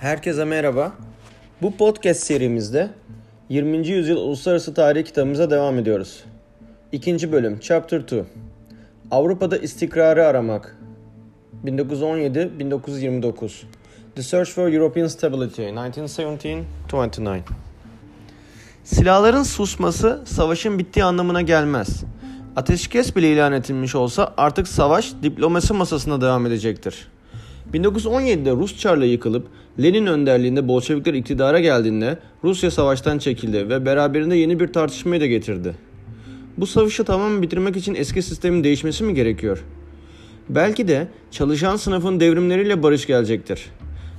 Herkese merhaba. Bu podcast serimizde 20. yüzyıl uluslararası tarih kitabımıza devam ediyoruz. İkinci bölüm Chapter 2 Avrupa'da istikrarı aramak 1917-1929 The Search for European Stability 1917-29 Silahların susması savaşın bittiği anlamına gelmez. Ateşkes bile ilan edilmiş olsa artık savaş diplomasi masasına devam edecektir. 1917'de Rus Çarlığı yıkılıp Lenin önderliğinde Bolşevikler iktidara geldiğinde Rusya savaştan çekildi ve beraberinde yeni bir tartışmayı da getirdi. Bu savaşı tamamen bitirmek için eski sistemin değişmesi mi gerekiyor? Belki de çalışan sınıfın devrimleriyle barış gelecektir.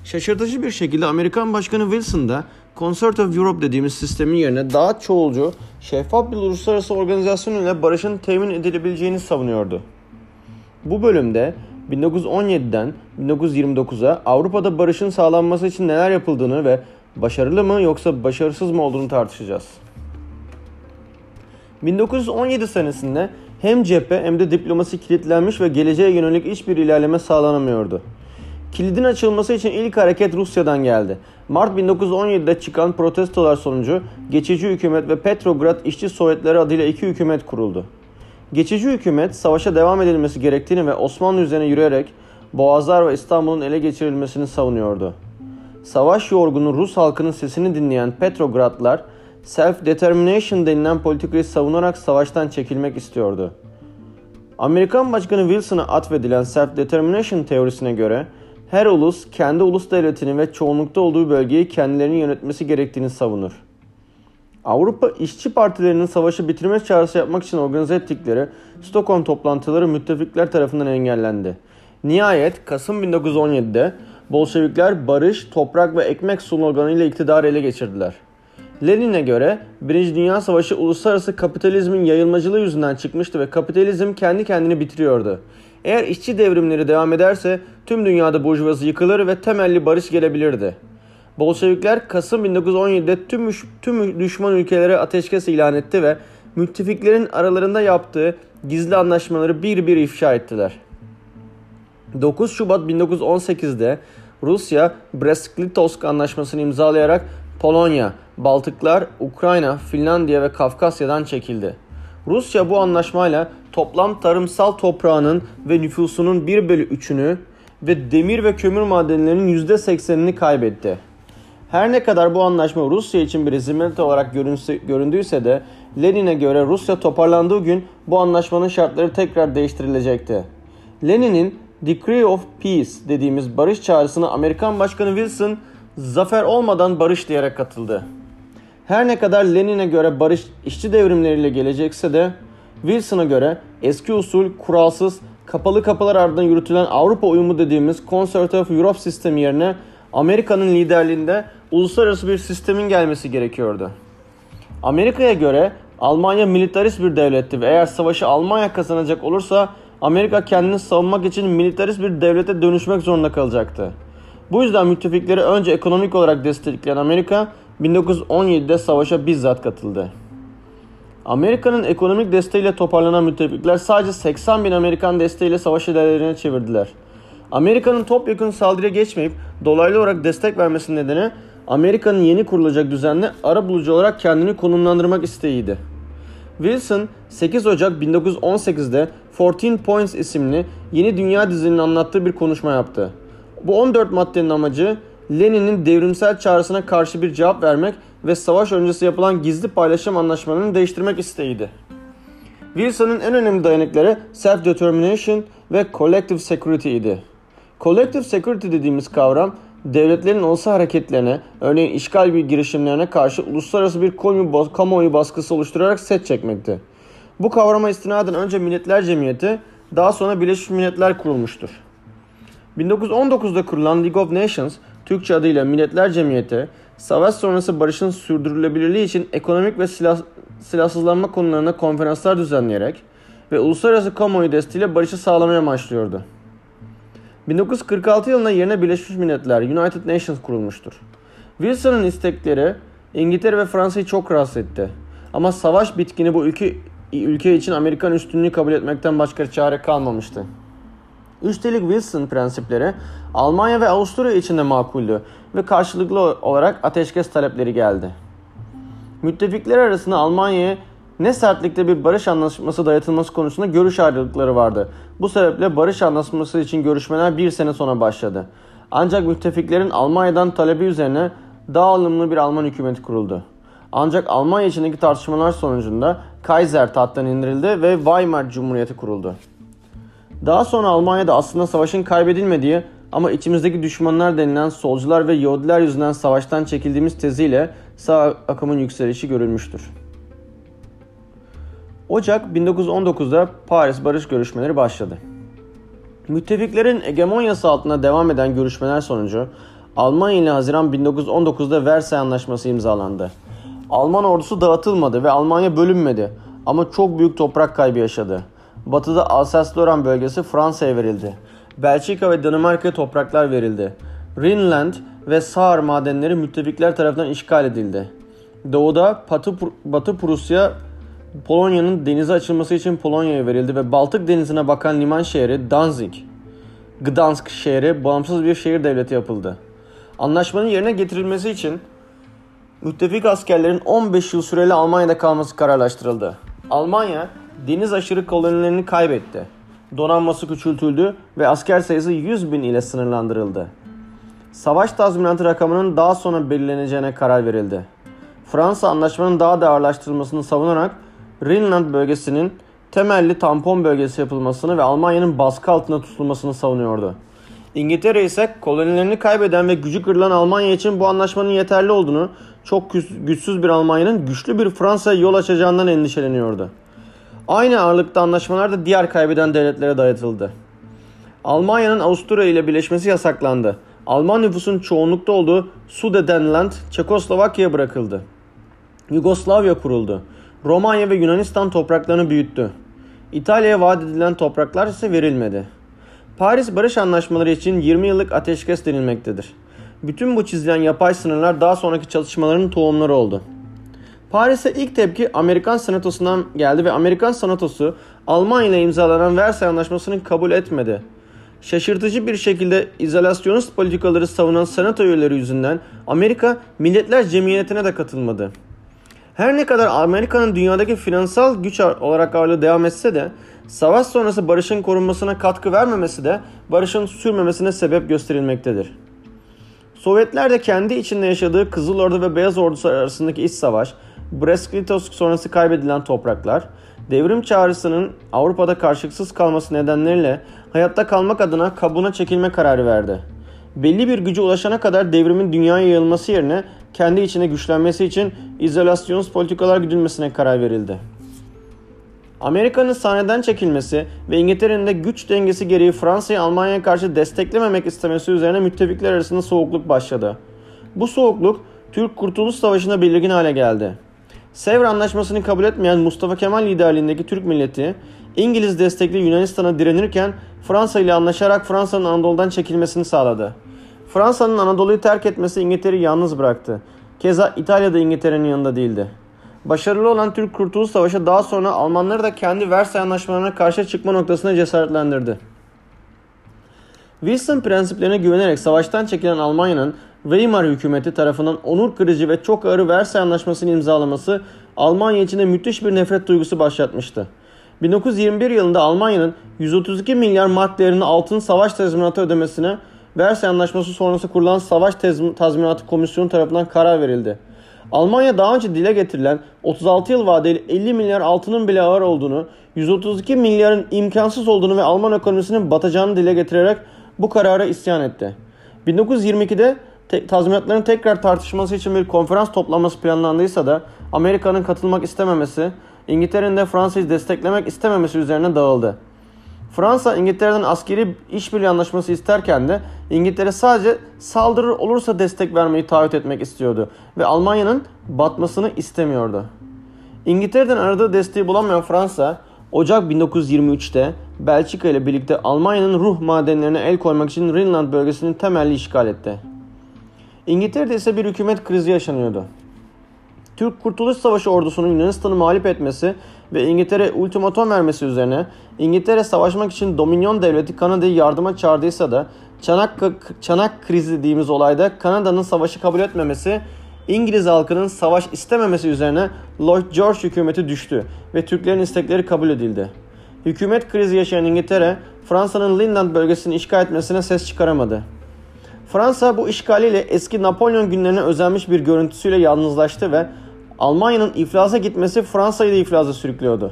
Şaşırtıcı bir şekilde Amerikan Başkanı Wilson da Concert of Europe dediğimiz sistemin yerine daha çoğulcu, şeffaf bir uluslararası organizasyon ile barışın temin edilebileceğini savunuyordu. Bu bölümde 1917'den 1929'a Avrupa'da barışın sağlanması için neler yapıldığını ve başarılı mı yoksa başarısız mı olduğunu tartışacağız. 1917 senesinde hem cephe hem de diplomasi kilitlenmiş ve geleceğe yönelik hiçbir ilerleme sağlanamıyordu. Kilidin açılması için ilk hareket Rusya'dan geldi. Mart 1917'de çıkan protestolar sonucu geçici hükümet ve Petrograd İşçi Sovyetleri adıyla iki hükümet kuruldu. Geçici hükümet savaşa devam edilmesi gerektiğini ve Osmanlı üzerine yürüyerek Boğazlar ve İstanbul'un ele geçirilmesini savunuyordu. Savaş yorgunu Rus halkının sesini dinleyen Petrogradlar self-determination denilen politikayı savunarak savaştan çekilmek istiyordu. Amerikan Başkanı Wilson'a atfedilen self-determination teorisine göre her ulus kendi ulus devletini ve çoğunlukta olduğu bölgeyi kendilerinin yönetmesi gerektiğini savunur. Avrupa işçi partilerinin savaşı bitirme çağrısı yapmak için organize ettikleri Stockholm toplantıları müttefikler tarafından engellendi. Nihayet Kasım 1917'de Bolşevikler barış, toprak ve ekmek sloganıyla iktidarı ele geçirdiler. Lenin'e göre Birinci Dünya Savaşı uluslararası kapitalizmin yayılmacılığı yüzünden çıkmıştı ve kapitalizm kendi kendini bitiriyordu. Eğer işçi devrimleri devam ederse tüm dünyada burjuvazi yıkılır ve temelli barış gelebilirdi. Bolşevikler Kasım 1917'de tüm, tüm düşman ülkelere ateşkes ilan etti ve müttefiklerin aralarında yaptığı gizli anlaşmaları bir bir ifşa ettiler. 9 Şubat 1918'de Rusya Brest-Litovsk anlaşmasını imzalayarak Polonya, Baltıklar, Ukrayna, Finlandiya ve Kafkasya'dan çekildi. Rusya bu anlaşmayla toplam tarımsal toprağının ve nüfusunun 1 bölü 3'ünü ve demir ve kömür madenlerinin %80'ini kaybetti. Her ne kadar bu anlaşma Rusya için bir hizmet olarak görünse, göründüyse de Lenin'e göre Rusya toparlandığı gün bu anlaşmanın şartları tekrar değiştirilecekti. Lenin'in Decree of Peace dediğimiz barış çağrısına Amerikan Başkanı Wilson zafer olmadan barış diyerek katıldı. Her ne kadar Lenin'e göre barış işçi devrimleriyle gelecekse de Wilson'a göre eski usul, kuralsız, kapalı kapılar ardından yürütülen Avrupa uyumu dediğimiz Concert of Europe sistemi yerine Amerika'nın liderliğinde uluslararası bir sistemin gelmesi gerekiyordu. Amerika'ya göre Almanya militarist bir devletti ve eğer savaşı Almanya kazanacak olursa Amerika kendini savunmak için militarist bir devlete dönüşmek zorunda kalacaktı. Bu yüzden müttefikleri önce ekonomik olarak destekleyen Amerika 1917'de savaşa bizzat katıldı. Amerika'nın ekonomik desteğiyle toparlanan müttefikler sadece 80 bin Amerikan desteğiyle savaş ilerlerine çevirdiler. Amerika'nın topyekun saldırıya geçmeyip dolaylı olarak destek vermesinin nedeni Amerika'nın yeni kurulacak düzenle ara bulucu olarak kendini konumlandırmak isteğiydi. Wilson 8 Ocak 1918'de 14 Points isimli yeni dünya dizinin anlattığı bir konuşma yaptı. Bu 14 maddenin amacı Lenin'in devrimsel çağrısına karşı bir cevap vermek ve savaş öncesi yapılan gizli paylaşım anlaşmalarını değiştirmek isteğiydi. Wilson'ın en önemli dayanıkları self-determination ve collective security idi. Collective security dediğimiz kavram devletlerin olsa hareketlerine, örneğin işgal bir girişimlerine karşı uluslararası bir kamuoyu baskısı oluşturarak set çekmekti. Bu kavrama istinaden önce Milletler Cemiyeti, daha sonra Birleşmiş Milletler kurulmuştur. 1919'da kurulan League of Nations, Türkçe adıyla Milletler Cemiyeti, savaş sonrası barışın sürdürülebilirliği için ekonomik ve silah, silahsızlanma konularına konferanslar düzenleyerek ve uluslararası kamuoyu desteğiyle barışı sağlamaya amaçlıyordu. 1946 yılında yerine Birleşmiş Milletler United Nations kurulmuştur. Wilson'ın istekleri İngiltere ve Fransa'yı çok rahatsız etti. Ama savaş bitkini bu ülke, ülke için Amerikan üstünlüğü kabul etmekten başka çare kalmamıştı. Üstelik Wilson prensipleri Almanya ve Avusturya için de makuldü ve karşılıklı olarak ateşkes talepleri geldi. Müttefikler arasında Almanya'ya ne sertlikte bir barış anlaşması dayatılması konusunda görüş ayrılıkları vardı. Bu sebeple barış anlaşması için görüşmeler bir sene sonra başladı. Ancak müttefiklerin Almanya'dan talebi üzerine daha ılımlı bir Alman hükümeti kuruldu. Ancak Almanya içindeki tartışmalar sonucunda Kaiser tahttan indirildi ve Weimar Cumhuriyeti kuruldu. Daha sonra Almanya'da aslında savaşın kaybedilmediği ama içimizdeki düşmanlar denilen solcular ve Yahudiler yüzünden savaştan çekildiğimiz teziyle sağ akımın yükselişi görülmüştür. Ocak 1919'da Paris barış görüşmeleri başladı. Müttefiklerin hegemonyası altında devam eden görüşmeler sonucu Almanya ile Haziran 1919'da Versay Anlaşması imzalandı. Alman ordusu dağıtılmadı ve Almanya bölünmedi ama çok büyük toprak kaybı yaşadı. Batıda Alsace-Lorraine bölgesi Fransa'ya verildi. Belçika ve Danimarka'ya topraklar verildi. Rhineland ve Saar madenleri müttefikler tarafından işgal edildi. Doğuda Batı, Batı Prusya Polonya'nın denize açılması için Polonya'ya verildi ve Baltık denizine bakan liman şehri Danzig, Gdansk şehri bağımsız bir şehir devleti yapıldı. Anlaşmanın yerine getirilmesi için müttefik askerlerin 15 yıl süreli Almanya'da kalması kararlaştırıldı. Almanya deniz aşırı kolonilerini kaybetti. Donanması küçültüldü ve asker sayısı 100 bin ile sınırlandırıldı. Savaş tazminatı rakamının daha sonra belirleneceğine karar verildi. Fransa anlaşmanın daha da ağırlaştırılmasını savunarak Rhineland bölgesinin temelli tampon bölgesi yapılmasını ve Almanya'nın baskı altında tutulmasını savunuyordu. İngiltere ise kolonilerini kaybeden ve gücü kırılan Almanya için bu anlaşmanın yeterli olduğunu, çok güçsüz bir Almanya'nın güçlü bir Fransa'ya yol açacağından endişeleniyordu. Aynı ağırlıkta anlaşmalar da diğer kaybeden devletlere dayatıldı. Almanya'nın Avusturya ile birleşmesi yasaklandı. Alman nüfusun çoğunlukta olduğu Sudetenland Çekoslovakya'ya bırakıldı. Yugoslavya kuruldu. Romanya ve Yunanistan topraklarını büyüttü. İtalya'ya vaat edilen topraklar ise verilmedi. Paris Barış Anlaşmaları için 20 yıllık ateşkes denilmektedir. Bütün bu çizilen yapay sınırlar daha sonraki çalışmaların tohumları oldu. Paris'e ilk tepki Amerikan Senatosu'ndan geldi ve Amerikan Senatosu Almanya ile imzalanan Versay Anlaşması'nı kabul etmedi. Şaşırtıcı bir şekilde izolasyonist politikaları savunan Senato üyeleri yüzünden Amerika Milletler Cemiyeti'ne de katılmadı. Her ne kadar Amerika'nın dünyadaki finansal güç olarak ağırlığı devam etse de savaş sonrası barışın korunmasına katkı vermemesi de barışın sürmemesine sebep gösterilmektedir. Sovyetler de kendi içinde yaşadığı Kızıl Ordu ve Beyaz Ordusu arasındaki iç savaş, Brest-Litovsk sonrası kaybedilen topraklar, devrim çağrısının Avrupa'da karşılıksız kalması nedenleriyle hayatta kalmak adına kabuğuna çekilme kararı verdi. Belli bir gücü ulaşana kadar devrimin dünyaya yayılması yerine kendi içine güçlenmesi için izolasyonist politikalar güdülmesine karar verildi. Amerika'nın sahneden çekilmesi ve İngiltere'nin de güç dengesi gereği Fransa'yı Almanya'ya karşı desteklememek istemesi üzerine müttefikler arasında soğukluk başladı. Bu soğukluk Türk Kurtuluş Savaşı'nda belirgin hale geldi. Sevr Anlaşması'nı kabul etmeyen Mustafa Kemal liderliğindeki Türk milleti İngiliz destekli Yunanistan'a direnirken Fransa ile anlaşarak Fransa'nın Anadolu'dan çekilmesini sağladı. Fransa'nın Anadolu'yu terk etmesi İngiltere'yi yalnız bıraktı. Keza İtalya da İngiltere'nin yanında değildi. Başarılı olan Türk Kurtuluş Savaşı daha sonra Almanları da kendi Versay Anlaşmalarına karşı çıkma noktasına cesaretlendirdi. Wilson prensiplerine güvenerek savaştan çekilen Almanya'nın Weimar hükümeti tarafından onur kırıcı ve çok ağır Versay Anlaşması'nı imzalaması Almanya içinde müthiş bir nefret duygusu başlatmıştı. 1921 yılında Almanya'nın 132 milyar mark değerinde altın savaş tazminatı ödemesine Versay Anlaşması sonrası kurulan Savaş Tazminatı Komisyonu tarafından karar verildi. Almanya daha önce dile getirilen 36 yıl vadeli 50 milyar altının bile ağır olduğunu, 132 milyarın imkansız olduğunu ve Alman ekonomisinin batacağını dile getirerek bu karara isyan etti. 1922'de te- tazminatların tekrar tartışması için bir konferans toplanması planlandıysa da Amerika'nın katılmak istememesi, İngiltere'nin de Fransa'yı desteklemek istememesi üzerine dağıldı. Fransa İngiltere'den askeri işbirliği anlaşması isterken de İngiltere sadece saldırır olursa destek vermeyi taahhüt etmek istiyordu ve Almanya'nın batmasını istemiyordu. İngiltere'den aradığı desteği bulamayan Fransa Ocak 1923'te Belçika ile birlikte Almanya'nın ruh madenlerine el koymak için Rhineland bölgesinin temelli işgal etti. İngiltere'de ise bir hükümet krizi yaşanıyordu. Türk Kurtuluş Savaşı ordusunun Yunanistan'ı mağlup etmesi ve İngiltere ultimatom vermesi üzerine İngiltere savaşmak için Dominion devleti Kanada'yı yardıma çağırdıysa da Çanak, Çanak krizi dediğimiz olayda Kanada'nın savaşı kabul etmemesi İngiliz halkının savaş istememesi üzerine Lloyd George hükümeti düştü ve Türklerin istekleri kabul edildi. Hükümet krizi yaşayan İngiltere, Fransa'nın Linland bölgesini işgal etmesine ses çıkaramadı. Fransa bu işgaliyle eski Napolyon günlerine özenmiş bir görüntüsüyle yalnızlaştı ve Almanya'nın iflasa gitmesi Fransa'yı da iflasa sürüklüyordu.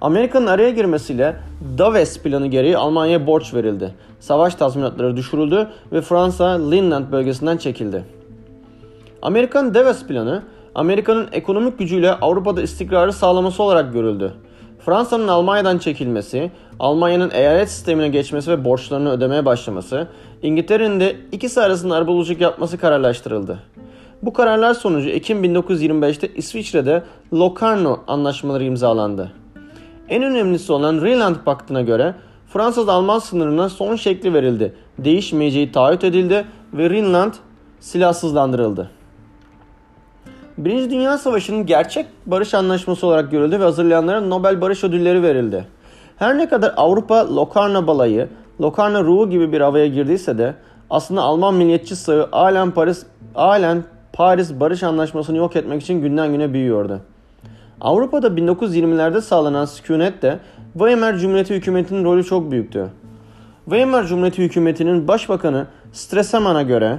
Amerika'nın araya girmesiyle Daves planı gereği Almanya'ya borç verildi. Savaş tazminatları düşürüldü ve Fransa Linland bölgesinden çekildi. Amerikan Daves planı Amerika'nın ekonomik gücüyle Avrupa'da istikrarı sağlaması olarak görüldü. Fransa'nın Almanya'dan çekilmesi, Almanya'nın eyalet sistemine geçmesi ve borçlarını ödemeye başlaması, İngiltere'nin de ikisi arasında arabuluculuk yapması kararlaştırıldı. Bu kararlar sonucu Ekim 1925'te İsviçre'de Locarno anlaşmaları imzalandı. En önemlisi olan Rhineland Paktı'na göre Fransız-Alman sınırına son şekli verildi. Değişmeyeceği taahhüt edildi ve Rhineland silahsızlandırıldı. Birinci Dünya Savaşı'nın gerçek barış anlaşması olarak görüldü ve hazırlayanlara Nobel Barış Ödülleri verildi. Her ne kadar Avrupa Locarno balayı, Locarno ruhu gibi bir havaya girdiyse de aslında Alman milliyetçi sağı Alen Paris, Alen Paris Barış Anlaşması'nı yok etmek için günden güne büyüyordu. Avrupa'da 1920'lerde sağlanan sükunet de Weimar Cumhuriyeti hükümetinin rolü çok büyüktü. Weimar Cumhuriyeti hükümetinin başbakanı Stresemann'a göre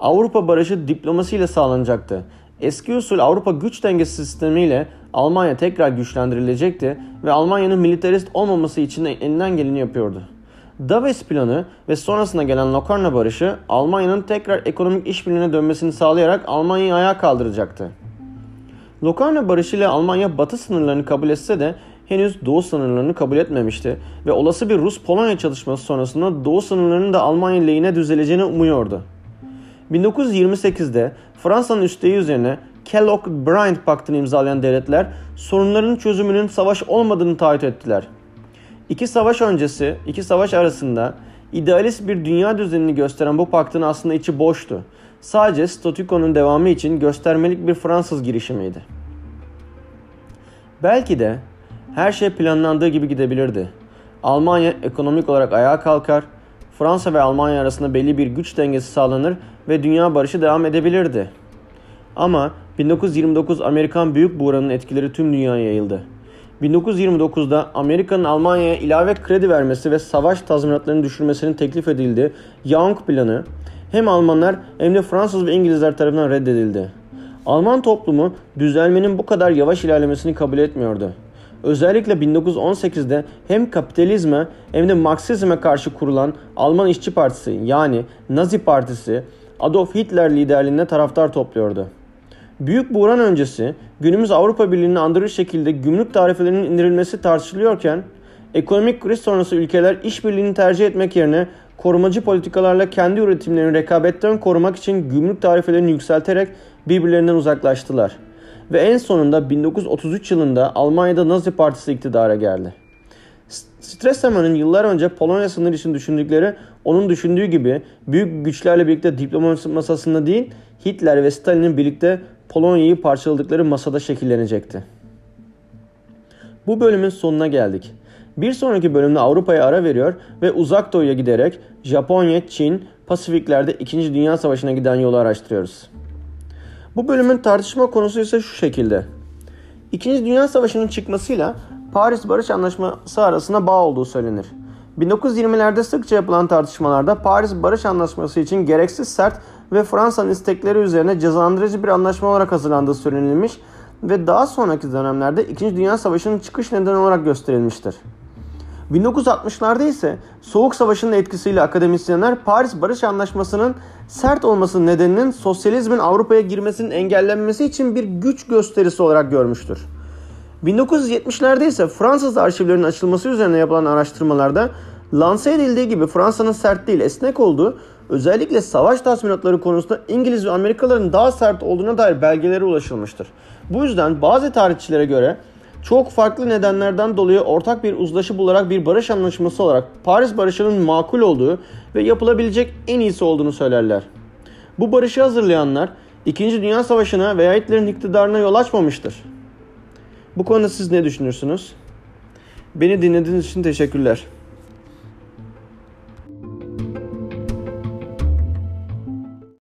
Avrupa barışı diplomasiyle sağlanacaktı. Eski usul Avrupa güç dengesi sistemiyle Almanya tekrar güçlendirilecekti ve Almanya'nın militarist olmaması için elinden geleni yapıyordu. Daves planı ve sonrasında gelen Locarno barışı Almanya'nın tekrar ekonomik işbirliğine dönmesini sağlayarak Almanya'yı ayağa kaldıracaktı. Locarno barışı ile Almanya batı sınırlarını kabul etse de henüz doğu sınırlarını kabul etmemişti ve olası bir Rus-Polonya çalışması sonrasında doğu sınırlarının da Almanya lehine düzeleceğini umuyordu. 1928'de Fransa'nın üsteği üzerine Kellogg-Briand Paktı'nı imzalayan devletler sorunların çözümünün savaş olmadığını taahhüt ettiler. İki savaş öncesi, iki savaş arasında idealist bir dünya düzenini gösteren bu paktın aslında içi boştu. Sadece statükonun devamı için göstermelik bir Fransız girişimiydi. Belki de her şey planlandığı gibi gidebilirdi. Almanya ekonomik olarak ayağa kalkar, Fransa ve Almanya arasında belli bir güç dengesi sağlanır ve dünya barışı devam edebilirdi. Ama 1929 Amerikan Büyük Buğranın etkileri tüm dünyaya yayıldı. 1929'da Amerika'nın Almanya'ya ilave kredi vermesi ve savaş tazminatlarını düşürmesinin teklif edildiği Young planı hem Almanlar hem de Fransız ve İngilizler tarafından reddedildi. Alman toplumu düzelmenin bu kadar yavaş ilerlemesini kabul etmiyordu. Özellikle 1918'de hem kapitalizme hem de Marksizme karşı kurulan Alman İşçi Partisi yani Nazi Partisi Adolf Hitler liderliğinde taraftar topluyordu. Büyük buhran öncesi günümüz Avrupa Birliği'ni andırır şekilde gümrük tarifelerinin indirilmesi tartışılıyorken ekonomik kriz sonrası ülkeler işbirliğini tercih etmek yerine korumacı politikalarla kendi üretimlerini rekabetten korumak için gümrük tarifelerini yükselterek birbirlerinden uzaklaştılar. Ve en sonunda 1933 yılında Almanya'da Nazi Partisi iktidara geldi. Stresemann'ın yıllar önce Polonya sınırı için düşündükleri onun düşündüğü gibi büyük güçlerle birlikte diplomasi masasında değil Hitler ve Stalin'in birlikte Polonya'yı parçaladıkları masada şekillenecekti. Bu bölümün sonuna geldik. Bir sonraki bölümde Avrupa'ya ara veriyor ve uzak doğuya giderek Japonya, Çin, Pasifiklerde 2. Dünya Savaşı'na giden yolu araştırıyoruz. Bu bölümün tartışma konusu ise şu şekilde. İkinci Dünya Savaşı'nın çıkmasıyla Paris Barış Anlaşması arasında bağ olduğu söylenir. 1920'lerde sıkça yapılan tartışmalarda Paris Barış Anlaşması için gereksiz sert ve Fransa'nın istekleri üzerine cezalandırıcı bir anlaşma olarak hazırlandığı söylenilmiş ve daha sonraki dönemlerde 2. Dünya Savaşı'nın çıkış nedeni olarak gösterilmiştir. 1960'larda ise Soğuk Savaşı'nın etkisiyle akademisyenler Paris Barış Anlaşması'nın sert olmasının nedeninin sosyalizmin Avrupa'ya girmesinin engellenmesi için bir güç gösterisi olarak görmüştür. 1970'lerde ise Fransız arşivlerinin açılması üzerine yapılan araştırmalarda lanse edildiği gibi Fransa'nın sert değil esnek olduğu özellikle savaş tazminatları konusunda İngiliz ve Amerikalıların daha sert olduğuna dair belgelere ulaşılmıştır. Bu yüzden bazı tarihçilere göre çok farklı nedenlerden dolayı ortak bir uzlaşı bularak bir barış anlaşması olarak Paris Barışı'nın makul olduğu ve yapılabilecek en iyisi olduğunu söylerler. Bu barışı hazırlayanlar 2. Dünya Savaşı'na veya Hitler'in iktidarına yol açmamıştır. Bu konuda siz ne düşünürsünüz? Beni dinlediğiniz için teşekkürler.